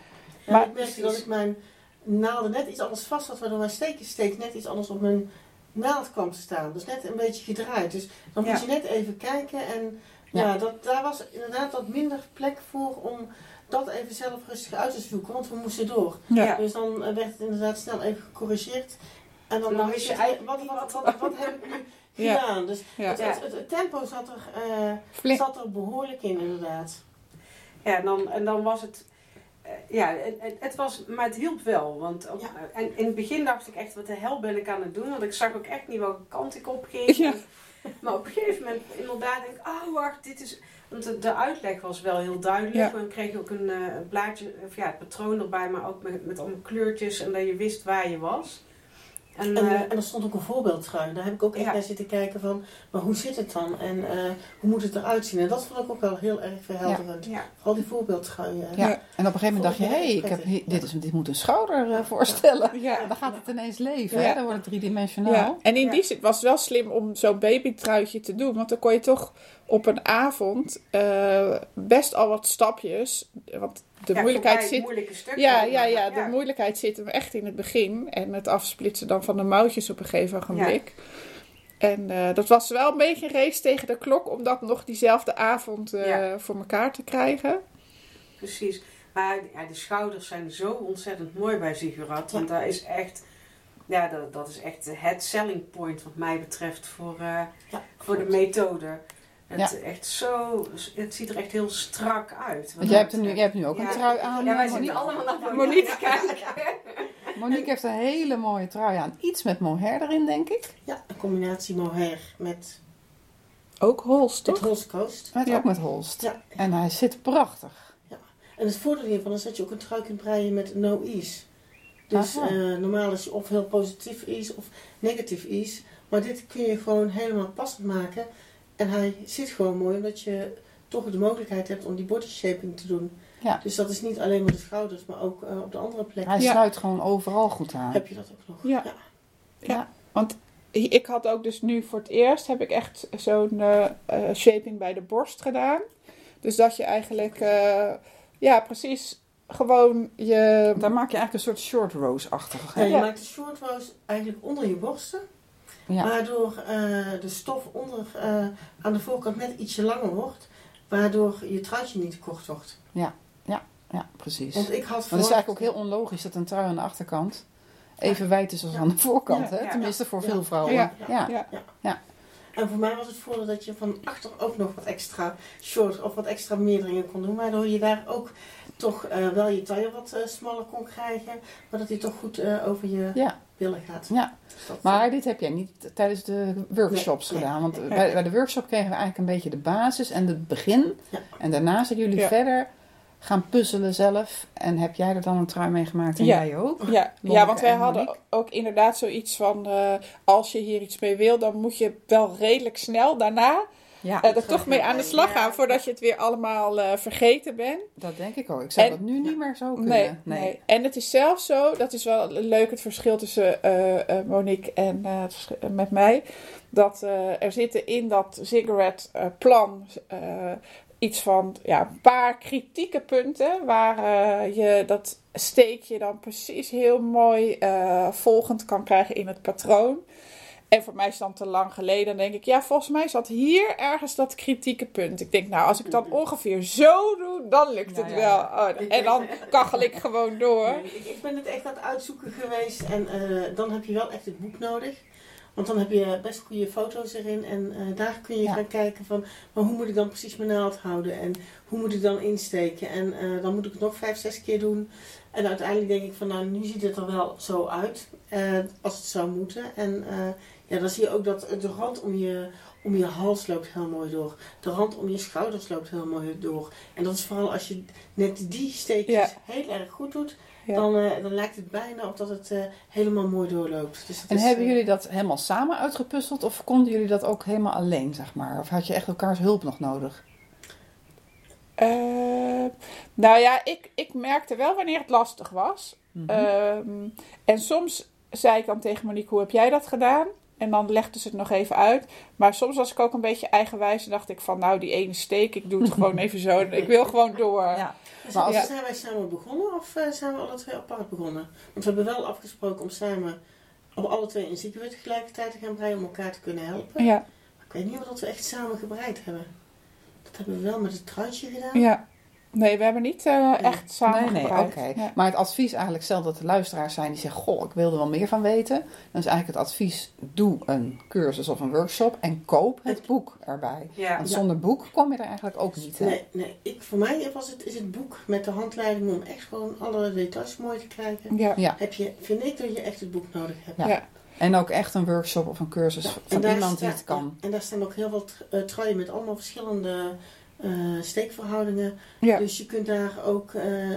Maar- ik merkte dat ik mijn naalden net iets anders vast had, waardoor mijn steekje steeds net iets anders op mijn naald kwam te staan. Dus net een beetje gedraaid. Dus dan moet Ja. je net even kijken en ja, Ja. dat, daar was inderdaad wat minder plek voor om dat even zelf rustig uit te zoeken, want we moesten door. Ja. Dus dan werd het inderdaad snel even gecorrigeerd. En dan, dan dacht wist je eigenlijk wat, wat, wat- wat, wat, heb ik nu Ja. gedaan? Dus Ja. het, het, het- het tempo zat er, eh, zat er behoorlijk in inderdaad. Ja, en dan, en dan was het. eh, ja, het, was, maar het hielp wel. Want ook- Ja. en in het begin dacht ik echt, wat de hel ben ik aan het doen? Want ik zag ook echt niet welke kant ik op ging. Ja. Maar op een gegeven moment inderdaad denk ik, oh wacht, dit is... Want de, de uitleg was wel heel duidelijk. Ja. Dan kreeg je ook een eh, blaadje, of ja, het patroon erbij, maar ook met, met allemaal kleurtjes. En dat je wist waar je was. En, En, eh, en er stond ook een voorbeeldtrui. Daar heb ik ook echt Ja. naar zitten kijken van, maar hoe zit het dan? En eh, hoe moet het eruit zien? En dat vond ik ook wel heel erg verhelderend. ja. Vooral die voorbeeldtruien. Ja. Ja. En op een gegeven moment dacht je, hé, hey, ik heb dit, is, dit moet een schouder eh, voorstellen. Ja. Dan gaat het ineens leven, Ja. hè? dan wordt het driedimensionaal. Ja. En in Ja. die zin was het wel slim om zo'n babytruitje te doen. Want dan kon je toch op een avond eh, best al wat stapjes. Want de moeilijkheid zit. Ja, ja, ja, de moeilijkheid zit hem echt in het begin. En het afsplitsen dan van de mouwtjes op een gegeven ogenblik. En eh, dat was wel een beetje een race tegen de klok om dat nog diezelfde avond eh, Ja. voor elkaar te krijgen. Precies. Maar ja, de schouders zijn zo ontzettend mooi bij Ziggurat. Want daar is echt, ja, dat, dat is echt het selling point wat mij betreft voor, eh, Ja, voor de methode. Het, echt zo, het ziet er echt heel strak uit. Want jij hebt, er nu, jij hebt nu ook Ja. een trui aan. Ja, wij Monique. zitten allemaal naar Monique Monique kijken. Monique heeft een hele mooie trui aan. Iets met mohair erin, denk ik. Ja, een combinatie mohair met Ook hols, het toch? Holstcoast. Met, Ja. Ook met holst. Ja. En hij zit prachtig. En het voordeel hiervan is dat je ook een trui kunt breien met no ease. Dus eh, normaal is je of heel positief ease of negatief ease. Maar dit kun je gewoon helemaal passend maken. En hij zit gewoon mooi omdat je toch de mogelijkheid hebt om die body shaping te doen. Ja. Dus dat is niet alleen maar de schouders, maar ook eh, op de andere plekken Hij Ja. sluit gewoon overal goed aan. heb je dat ook nog. Ja. ja. Ja. Want ik had ook dus nu voor het eerst heb ik echt zo'n eh, eh, shaping bij de borst gedaan. Dus dat je eigenlijk, eh, ja precies, gewoon je... Daar maak je eigenlijk een soort short rose-achtig. Ja, hè? je Ja. maakt de short rows eigenlijk onder je borsten. Ja. Waardoor eh, de stof onder, eh, aan de voorkant net ietsje langer wordt. Waardoor je truitje niet te kort wordt. ja, precies. Want ik had Maar het is eigenlijk ook heel onlogisch dat een trui aan de achterkant even wijd is als Ja. aan de voorkant. Ja, hè? ja, Tenminste voor ja. veel vrouwen. Ja. Ja. Ja. En voor mij was het voordeel dat je van achter ook nog wat extra short of wat extra meerderingen kon doen. Waardoor je daar ook toch eh, wel je taille wat eh, smaller kon krijgen. Maar dat hij toch goed eh, over je Ja. billen gaat. Ja. Dus dat, Maar dit heb jij niet tijdens de workshops Nee, nee. gedaan. Want bij, bij de workshop kregen we eigenlijk een beetje de basis en het begin. Ja. En daarna zijn jullie Ja. verder gaan puzzelen zelf. En heb jij er dan een trui mee gemaakt en Ja. jij ook? Ja, ja want wij en hadden Monique? ook inderdaad zoiets van, eh, als je hier iets mee wil, dan moet je wel redelijk snel daarna Ja, eh, er toch mee aan de slag gaan, voordat je het weer allemaal eh, vergeten bent. dat denk ik ook. Ik zou En- dat nu niet meer zo kunnen. Nee, nee. En het is zelfs zo, dat is wel leuk het verschil tussen eh, Monique en met mij. Dat er zitten in dat cigarette plan iets van ja, een paar kritieke punten. Waar je dat steekje dan precies heel mooi volgend kan krijgen in het patroon. En voor mij is het dan te lang geleden. Dan denk ik, ja, volgens mij zat hier ergens dat kritieke punt. Ik denk, nou, als ik dat ongeveer zo doe, dan lukt het ja, wel. Oh, en dan kachel ik gewoon door. Nee, ik, ik ben het echt aan het uitzoeken geweest. En eh, dan heb je wel echt het boek nodig. Want dan heb je best goede foto's erin. En eh, daar kun je Ja. gaan kijken van... Maar hoe moet ik dan precies mijn naald houden? En hoe moet ik dan insteken? En eh, dan moet ik het nog vijf, zes keer doen. En uiteindelijk denk ik van... Nou, nu ziet het er wel zo uit. eh, als het zou moeten. En eh, ja, dan zie je ook dat de rand om je... Om je hals loopt heel mooi door. De rand om je schouders loopt heel mooi door. En dat is vooral als je net die steekjes Ja. heel erg goed doet. Ja. Dan, eh, dan lijkt het bijna op dat het eh, helemaal mooi doorloopt. Dus En is, hebben eh, jullie dat helemaal samen uitgepuzzeld? Of konden jullie dat ook helemaal alleen, zeg maar? Of had je echt elkaars hulp nog nodig? Eh, nou ja, ik, ik merkte wel wanneer het lastig was. Mhm. Ehm, en soms zei ik dan tegen Monique, hoe heb jij dat gedaan? En dan legde ze het nog even uit. Maar soms was ik ook een beetje eigenwijs en dacht ik van, nou die ene steek, ik doe het gewoon even zo. Ik wil gewoon door. ja. Dus Maar als- Zijn wij samen begonnen of eh, zijn we alle twee apart begonnen? Want we hebben wel afgesproken om samen om alle twee een ziekenhuis tegelijkertijd te gaan breien om elkaar te kunnen helpen. Ja, Maar ik weet niet of dat we echt samen gebreid hebben. Dat hebben we wel met het truitje gedaan. ja. Nee, we hebben niet eh, echt samen Nee, nee, gebruikt. oké. Ja. Maar het advies eigenlijk, stel dat er luisteraars zijn die zeggen... Goh, ik wil er wel meer van weten. Dan is eigenlijk het advies, doe een cursus of een workshop en koop het boek erbij. Ja. Want Ja. zonder boek kom je er eigenlijk ook niet. Hè? Nee, nee. Ik, voor mij was het, is het boek met de handleiding om echt gewoon alle details mooi te krijgen. Ja. Ja. Heb je, vind ik dat je echt het boek nodig hebt. Ja. Ja. En ook echt een workshop of een cursus Ja, van iemand die het kan. ja, en daar staan ook heel wat uh, truien met allemaal verschillende eh, steekverhoudingen. Ja. Dus je kunt daar ook eh,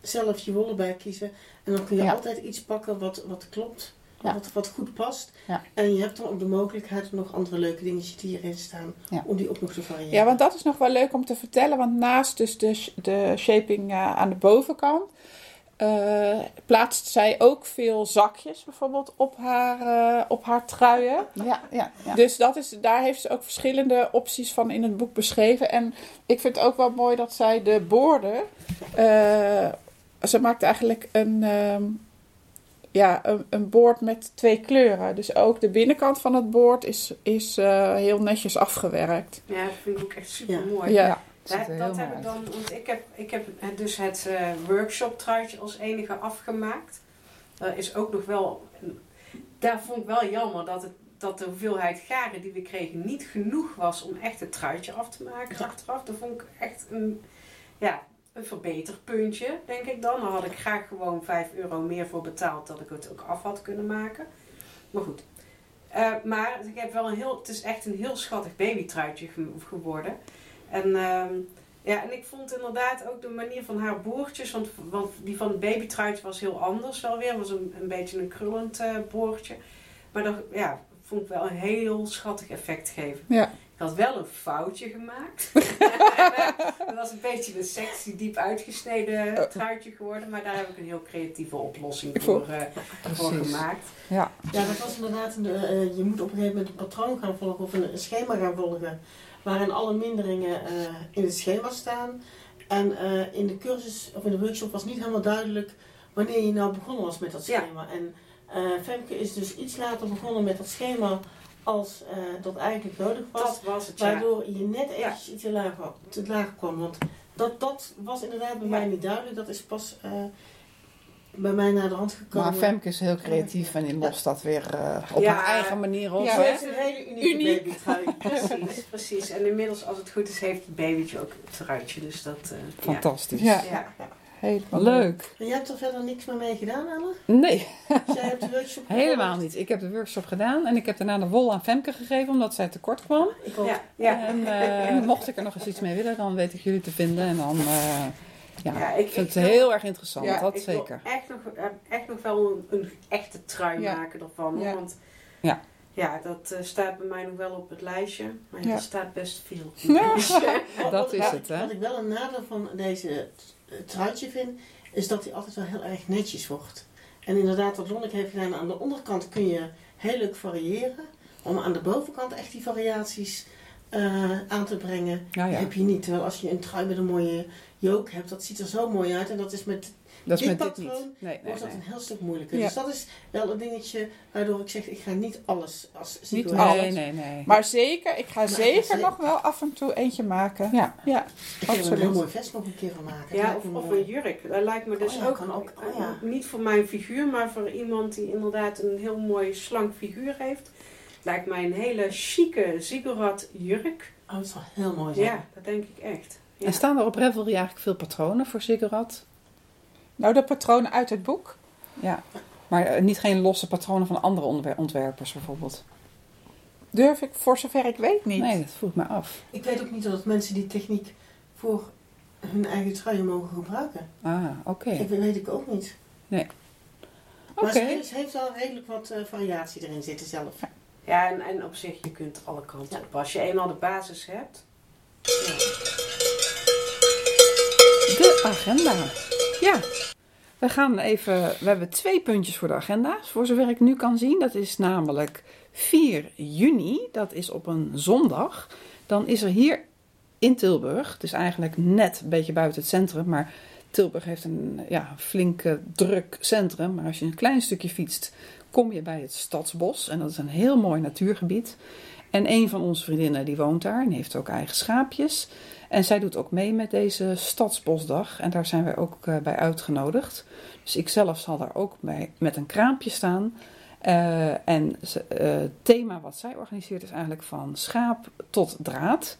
zelf je wollen bij kiezen. En dan kun je Ja. altijd iets pakken wat, wat klopt. Ja. Wat, wat goed past. En je hebt dan ook de mogelijkheid om nog andere leuke dingetjes die hierin staan. Om die ook nog te variëren. Ja, want dat is nog wel leuk om te vertellen. Want naast dus de, de shaping eh, aan de bovenkant... eh, plaatst zij ook veel zakjes bijvoorbeeld op haar, eh, op haar truien. Ja, ja, ja. Dus dat is, daar heeft ze ook verschillende opties van in het boek beschreven. En ik vind het ook wel mooi dat zij de boorden... eh, ze maakt eigenlijk een, ehm, ja, een, een boord met twee kleuren. Dus ook de binnenkant van het boord is, is eh, heel netjes afgewerkt. Ja, dat vind ik ook echt super mooi. Ja. Ja, Dat, heb ik dan, want ik heb, ik heb dus het eh, workshop truitje als enige afgemaakt. Dat is ook nog wel, daar vond ik wel jammer dat, het, dat de hoeveelheid garen die we kregen niet genoeg was om echt het truitje af te maken achteraf. Dat vond ik echt een, ja, een verbeterpuntje, denk ik dan. Dan had ik graag gewoon 5 euro meer voor betaald dat ik het ook af had kunnen maken. Maar goed. Eh, maar ik heb wel een heel, het is echt een heel schattig babytruitje ge- geworden. En, ehm, ja, en ik vond inderdaad ook de manier van haar boordjes, want, want die van het babytruitje was heel anders wel weer. was een, een beetje een krullend eh boordje. Maar dat ja, vond ik wel een heel schattig effect geven. Ja. Ik had wel een foutje gemaakt. dat was een beetje een sexy, diep uitgesneden truitje geworden. Maar daar heb ik een heel creatieve oplossing voor, uh, voor gemaakt. Ja, Ja, dat was inderdaad, een, eh, je moet op een gegeven moment een patroon gaan volgen of een schema gaan volgen. Waarin alle minderingen eh, in het schema staan. En eh, in de cursus of in de workshop was niet helemaal duidelijk wanneer je nou begonnen was met dat Ja. schema. En eh, Femke is dus iets later begonnen met dat schema als dat eigenlijk nodig was. Dat was het, ja. Waardoor je net eventjes iets te laag, te laag kwam. Want dat, dat was inderdaad bij mij niet duidelijk. Dat is pas bij mij naar de hand gekomen. maar Femke is heel creatief en die lost dat weer eh, op Ja. haar eigen manier op. Ja, Ze heeft een hele unieke Uniek. babytrui. Precies, precies. En inmiddels, als het goed is, heeft het babytje ook het truitje. Dus dat, eh, Fantastisch. Ja. Ja. Ja. Helemaal Leuk. En jij hebt er verder niks meer mee gedaan, Elle? Nee, Dus jij hebt de workshop helemaal gevolgd? niet. Ik heb de workshop gedaan en ik heb daarna de wol aan Femke gegeven omdat zij tekort kwam. Ik. Ja, ja. En eh, mocht ik er nog eens iets mee willen, dan weet ik jullie te vinden. En dan, eh, ja, Ja, ik ik- vind ik het wil- heel erg interessant, Ja, dat ik wil zeker. Echt nog, eh, echt nog wel een, een echte trui Ja. maken ervan. hoor. Want Ja. ja, dat eh, staat bij mij nog wel op het lijstje. Maar Ja. er staat best veel Dat is het, hè? Wat ik wel een nadeel van deze eh, truitje vind, is dat hij altijd wel heel erg netjes wordt. En inderdaad, wat Lonneke heeft gedaan, aan de onderkant kun je heel leuk variëren. Om aan de bovenkant echt die variaties eh, aan te brengen, Ja, ja. heb je niet. Terwijl als je een trui met een mooie jook hebt, dat ziet er zo mooi uit. En dat is met Dat is dit met dit patroon niet. Nee, nee, wordt dat nee. een heel stuk moeilijker. Ja. Dus dat is wel een dingetje waardoor ik zeg, ik ga niet alles als Niet alles. Nee, nee, nee. Maar zeker, ik ga Maar zeker nog wel af en toe eentje maken. Ja, Ja, Ik er een absoluut. heel mooi vest nog een keer van maken. Ja, Dat of, een jurk. Dat lijkt me dus Oh ja, ook, kan ook. Oh ja. niet voor mijn figuur, maar voor iemand die inderdaad een heel mooi slank figuur heeft. Lijkt mij een hele chique ziggurat jurk. Oh, het zal heel mooi zijn. Ja, dat denk ik echt. Ja. En staan er op Revelry eigenlijk veel patronen voor Ziggurat? Nou, de patronen uit het boek. Ja. Maar eh, niet geen losse patronen van andere ontwer- ontwerpers bijvoorbeeld? Durf ik voor zover ik weet niet. Nee, dat vroeg me af. Ik weet ook niet dat mensen die techniek voor hun eigen truien mogen gebruiken. Ah, oké. Ik weet, weet ik ook niet. Nee. Maar Oké. ze, heeft, ze heeft wel redelijk wat eh, variatie erin zitten zelf. Ja, en, en op zich, je kunt alle kanten op. Als je eenmaal de basis hebt. Ja. De agenda. Ja. We gaan even. We hebben twee puntjes voor de agenda, voor zover ik nu kan zien. Dat is namelijk 4 juni. Dat is op een zondag. Dan is er hier in Tilburg, dus eigenlijk net een beetje buiten het centrum, maar Tilburg heeft een ja, flinke druk centrum. Maar als je een klein stukje fietst, kom je bij het Stadsbos. En dat is een heel mooi natuurgebied. En een van onze vriendinnen die woont daar en heeft ook eigen schaapjes. En zij doet ook mee met deze Stadsbosdag. En daar zijn wij ook eh, bij uitgenodigd. Dus ik zelf zal daar ook bij met een kraampje staan. Eh, en eh, het thema wat zij organiseert is eigenlijk van schaap tot draad.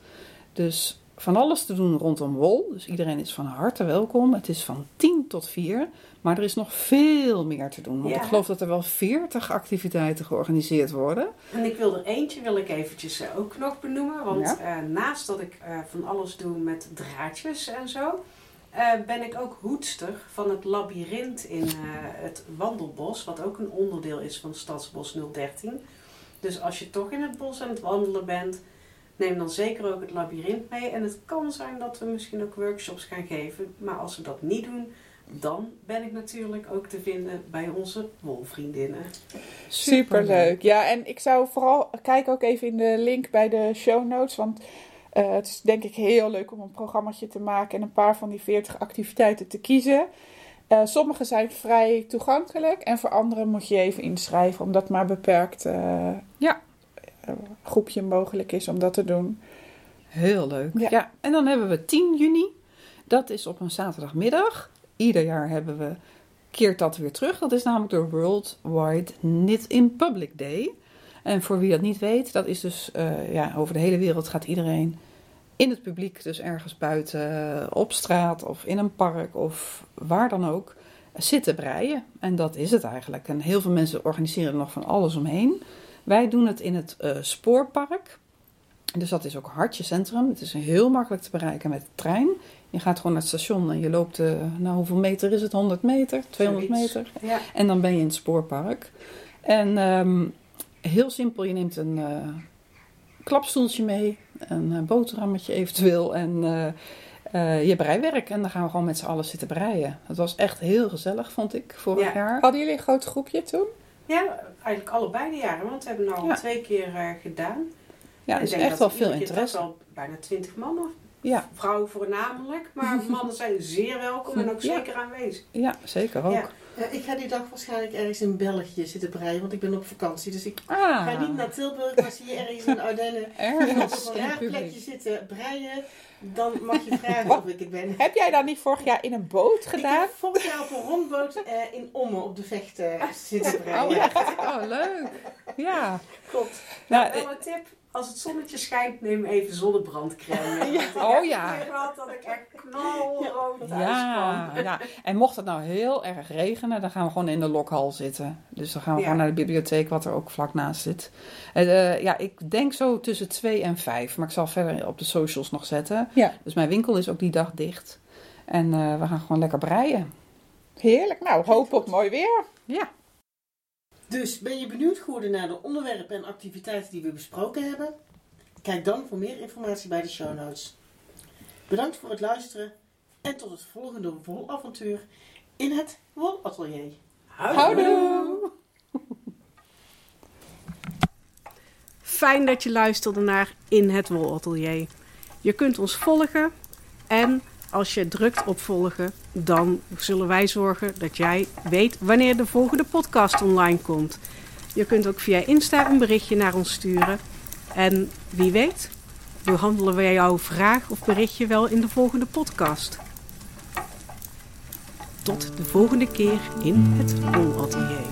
Dus van alles te doen rondom wol. Dus iedereen is van harte welkom. Het is van 10 tot 4. Maar er is nog veel meer te doen. Want Ja. ik geloof dat er wel 40 activiteiten georganiseerd worden. En ik wil er eentje wil ik eventjes eh, ook nog benoemen. Want Ja. eh, naast dat ik eh, van alles doe met draadjes en zo, ben ik ook hoedster van het labyrint in het wandelbos. Wat ook een onderdeel is van Stadsbos 013. Dus als je toch in het bos aan het wandelen bent, neem dan zeker ook het labyrint mee. En het kan zijn dat we misschien ook workshops gaan geven. Maar als we dat niet doen, dan ben ik natuurlijk ook te vinden bij onze wolvriendinnen. Superleuk. Ja, en ik zou vooral kijk ook even in de link bij de show notes. Want eh, het is denk ik heel leuk om een programmaatje te maken en een paar van die 40 activiteiten te kiezen. Eh, sommige zijn vrij toegankelijk en voor andere moet je even inschrijven, omdat maar beperkt eh, Ja. Eh, groepje mogelijk is om dat te doen. Heel leuk. Ja. Ja. en dan hebben we 10 juni. Dat is op een zaterdagmiddag. Ieder jaar hebben we, keert dat weer terug. Dat is namelijk de Worldwide Knit in Public Day. En voor wie dat niet weet, dat is dus eh, ja, over de hele wereld gaat iedereen in het publiek, dus ergens buiten, op straat of in een park of waar dan ook, zitten breien. En dat is het eigenlijk. En heel veel mensen organiseren er nog van alles omheen. Wij doen het in het eh, spoorpark. Dus dat is ook Hartje Centrum. Het is heel makkelijk te bereiken met de trein. Je gaat gewoon naar het station en je loopt, eh, nou hoeveel meter is het? 100 meter? 200 Zoiets. meter? Ja. En dan ben je in het spoorpark. En ehm, heel simpel, je neemt een eh, klapstoeltje mee. een boterhammetje eventueel en je breiwerk. En dan gaan we gewoon met z'n allen zitten breien. Het was echt heel gezellig, vond ik, vorig Ja. jaar. Hadden jullie een groot groepje toen? Ja, eigenlijk allebei de jaren, want we hebben het al Ja. twee keer eh, gedaan. Ja, Ik dus echt dat wel we veel interesse. wel bijna twintig mannen. Ja, Vrouwen voornamelijk, maar mannen zijn zeer welkom en ook Ja. zeker aanwezig. ja, zeker ook. Ja. Ja, ik ga die dag waarschijnlijk ergens in België zitten breien, want ik ben op vakantie. Dus ik Ah, ga niet naar Tilburg, maar zie je ergens in Ardennen ergens op in een raar plekje zitten breien. Dan mag je vragen of ik het ben. Heb jij dat niet vorig jaar in een boot Ik gedaan? heb vorig jaar op een rondboot eh, in Ommen op de vecht eh, zitten. Oh, echt? Oh, leuk. Ja. Klopt. Nou, een tip, als het zonnetje schijnt, neem even ik Oh, heb ja. een keer gehad dat ik echt knalrood Ja, uitkwam. ja, en mocht het nou heel erg regenen, dan gaan we gewoon in de lokhal zitten. Dus dan gaan we Ja. gewoon naar de bibliotheek, wat er ook vlak naast zit. En, eh, ja, ik denk zo tussen twee en vijf, maar ik zal verder op de socials nog zetten. Ja. Dus mijn winkel is ook die dag dicht. En eh, we gaan gewoon lekker breien. Heerlijk. Nou, hoop op mooi weer. Ja. Dus ben je benieuwd geworden naar de onderwerpen en activiteiten die we besproken hebben? Kijk dan voor meer informatie bij de show notes. Bedankt voor het luisteren en tot het volgende wolavontuur in het Wolatelier. Houdoe! Fijn dat je luisterde naar In het Wolatelier. Je kunt ons volgen en als je drukt op volgen, dan zullen wij zorgen dat jij weet wanneer de volgende podcast online komt. Je kunt ook via Insta een berichtje naar ons sturen. En wie weet, behandelen wij jouw vraag of berichtje wel in de volgende podcast. Tot de volgende keer in het Wolatelier.